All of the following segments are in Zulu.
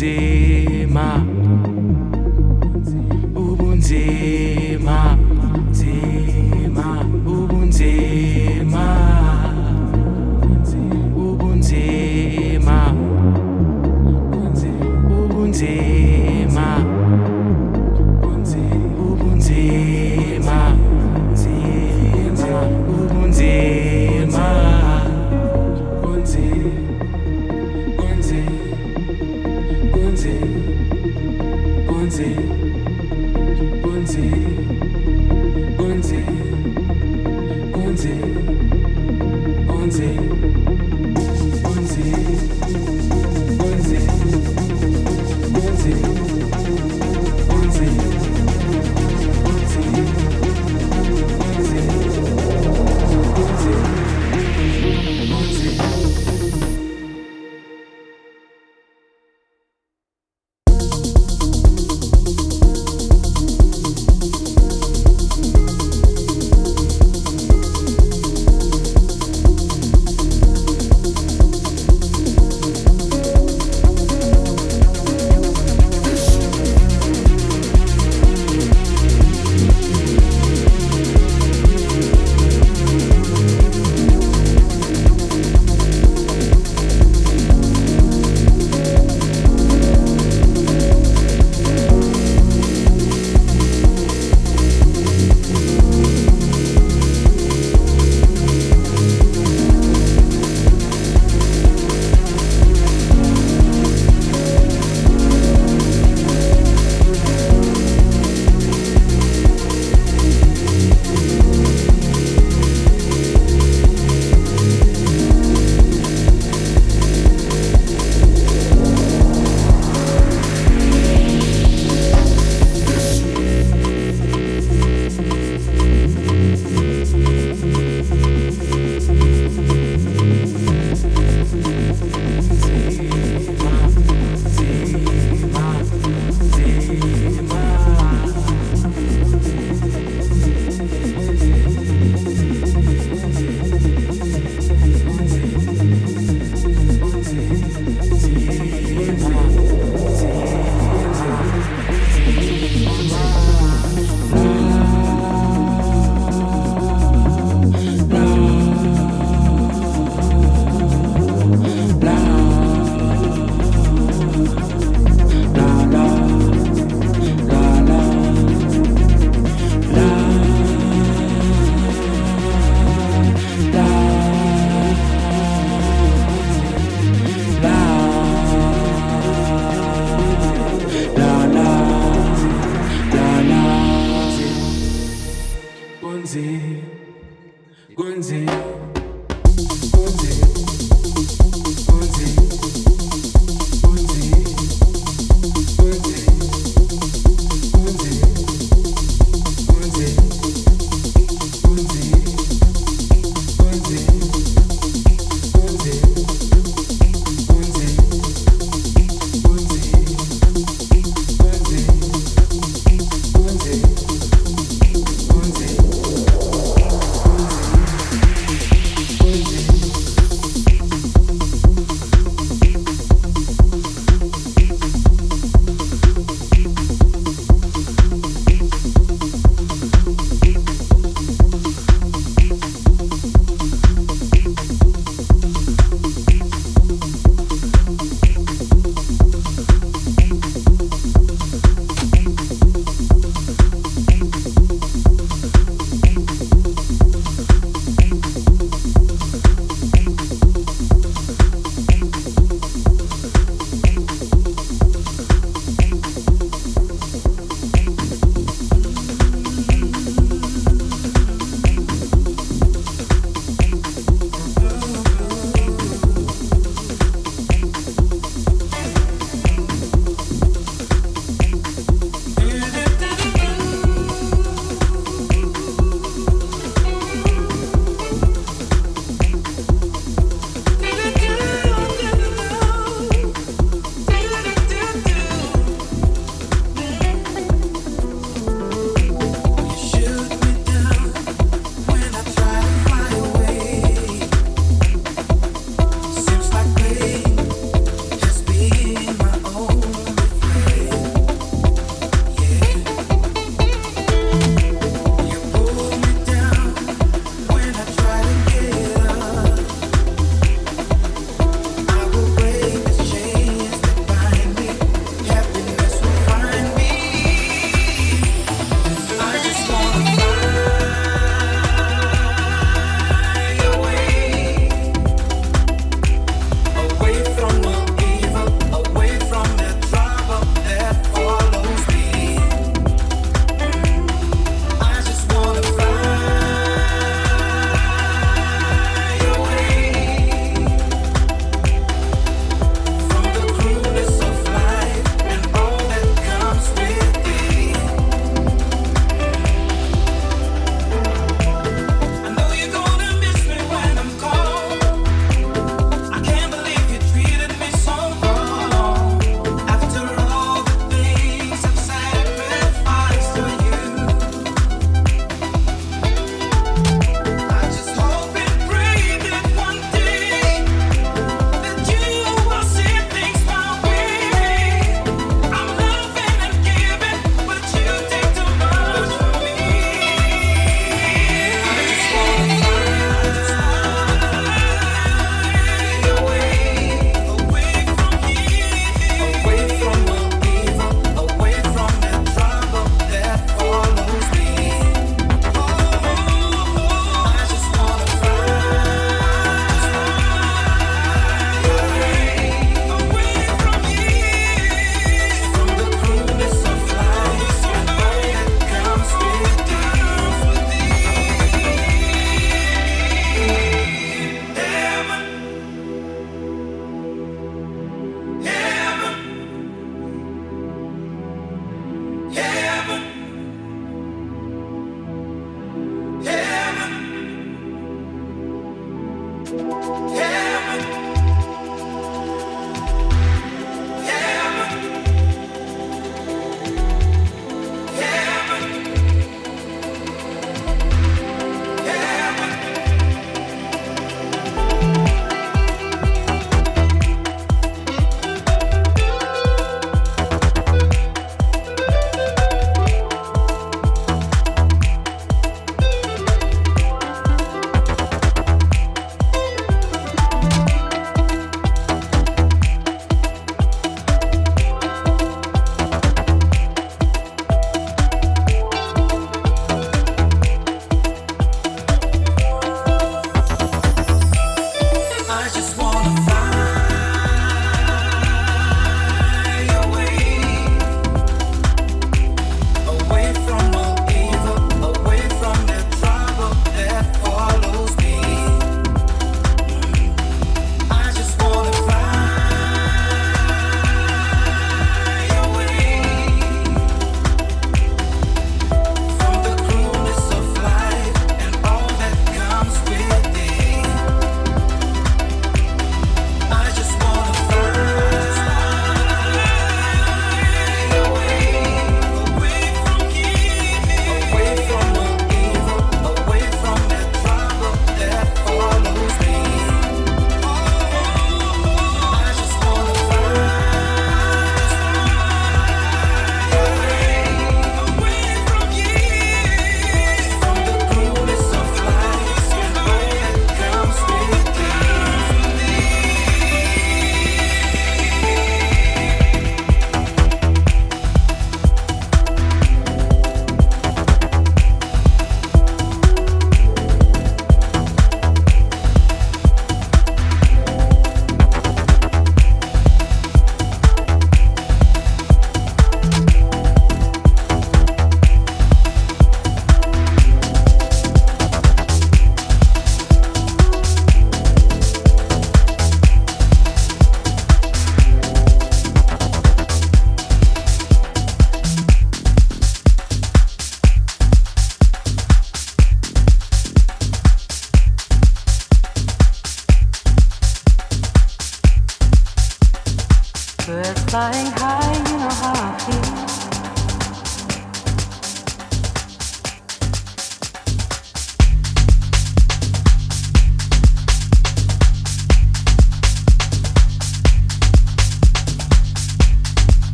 see.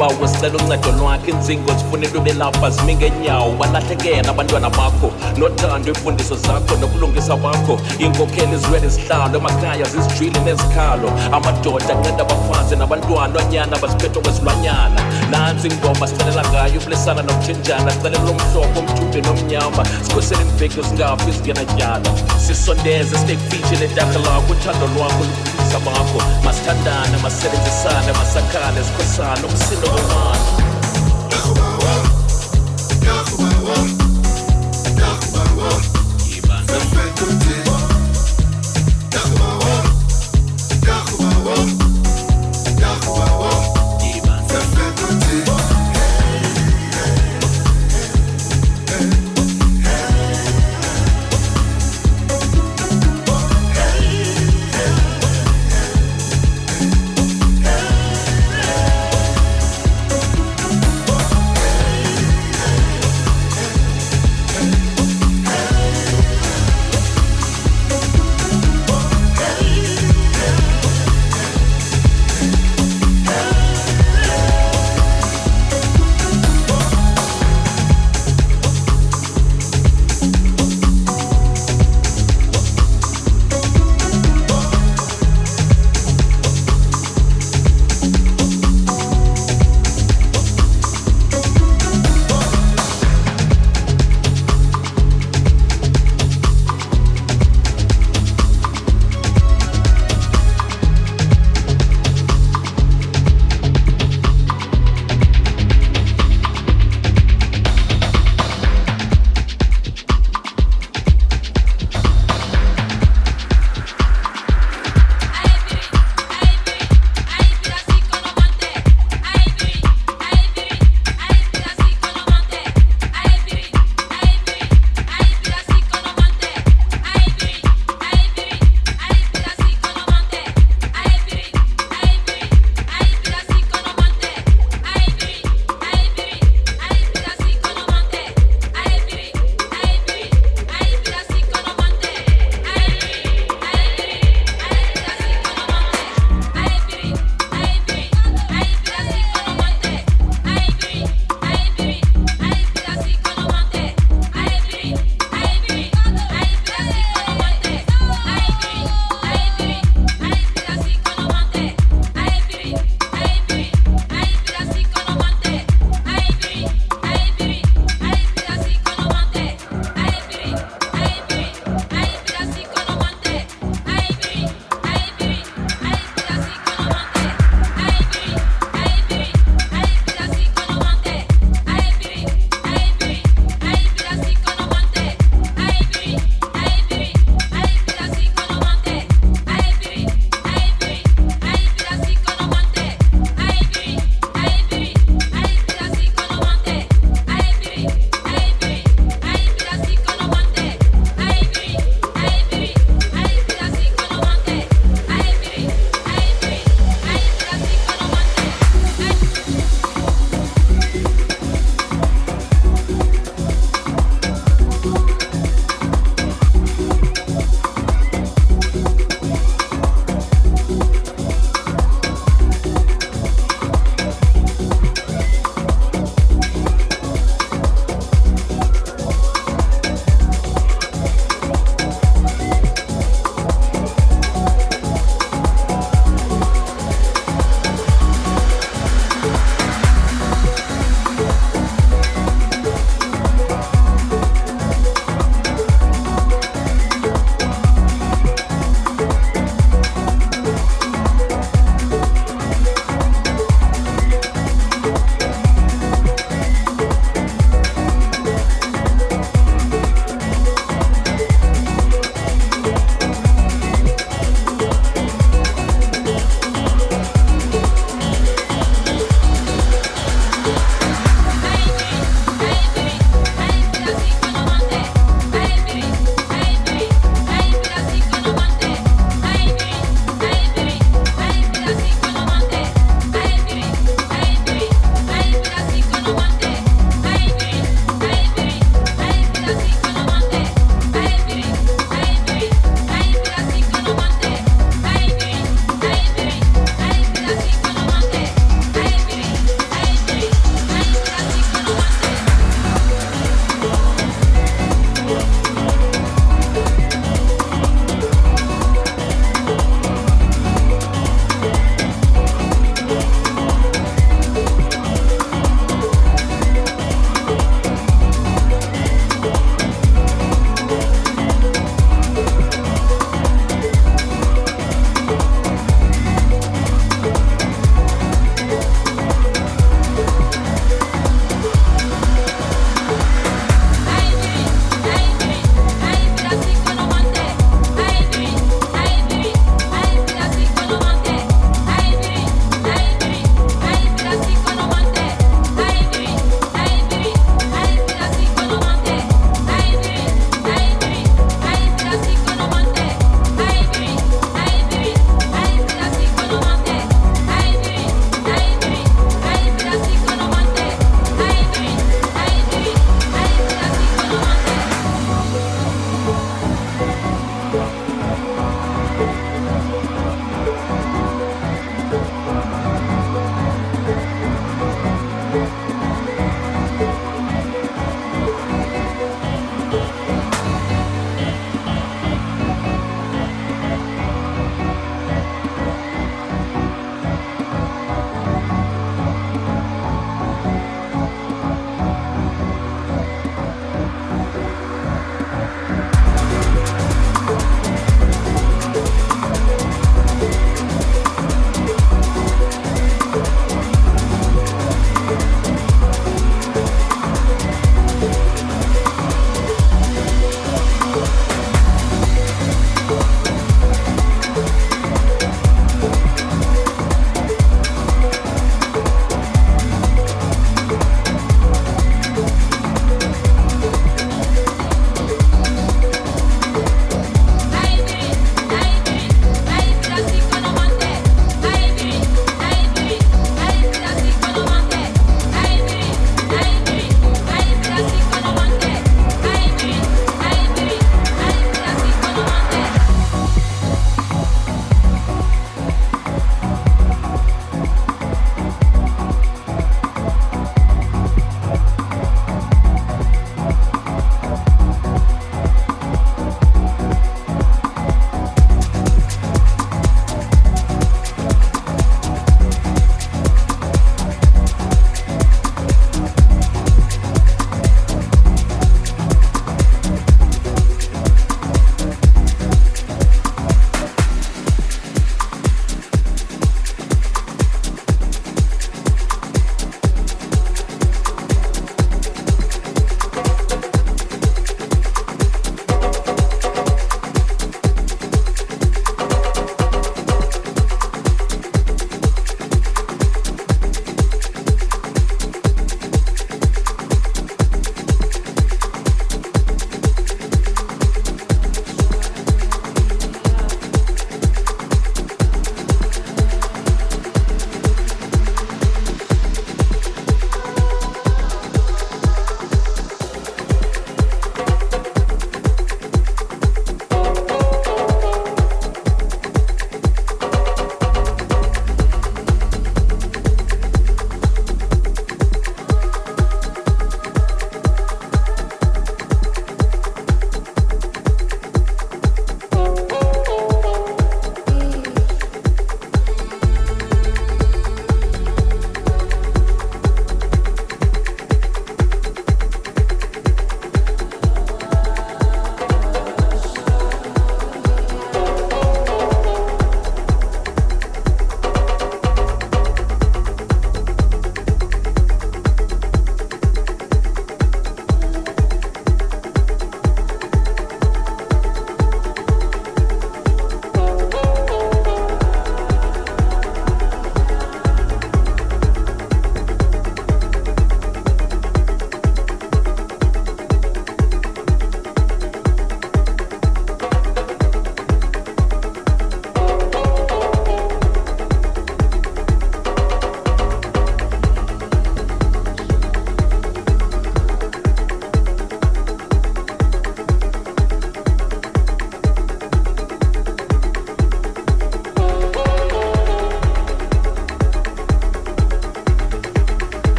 isibawo sicela uncedo lwakhe inzingo zifunela ube lapha zimi ngeenyawo balahlekela abantwana bakho nothando iimfundiso zakho nokulungisa kwakho iinkokheli ziwele zihlalo emakhaya zizijwile nezikhalo amadoda anceda abafazi nabantwana anyana baziphethwe kwezilwanyana nantsi ingoma sicelela ngayo ukulesana nokuthenjana sicelela omhlophe omthumbe nomnyama sikhosele imbeko singafi zingenatyala sisondeze sitekfishi ledarhe lakho uthando lwakho ngabakho masithandane masisebenzisane masakhane sikhosane umsindo omane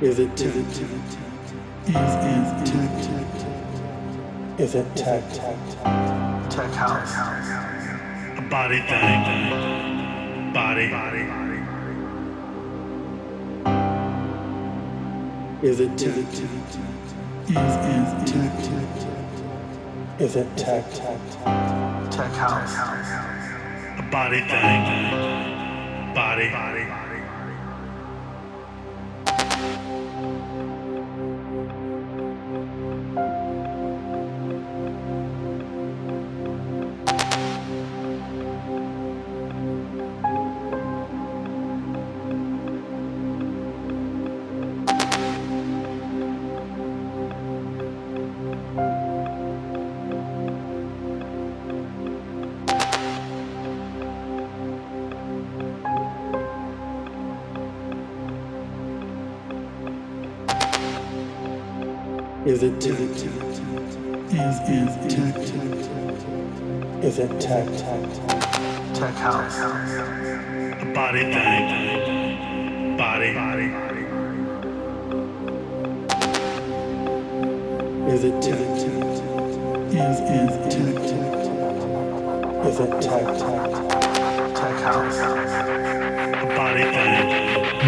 Is it tact? Is it tact? Is it tact? Tech house. A body thing. Body. Is it tact? Is it tact? Is it tact? Tech house. A body thing. Body. Body.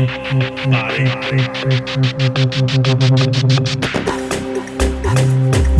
body.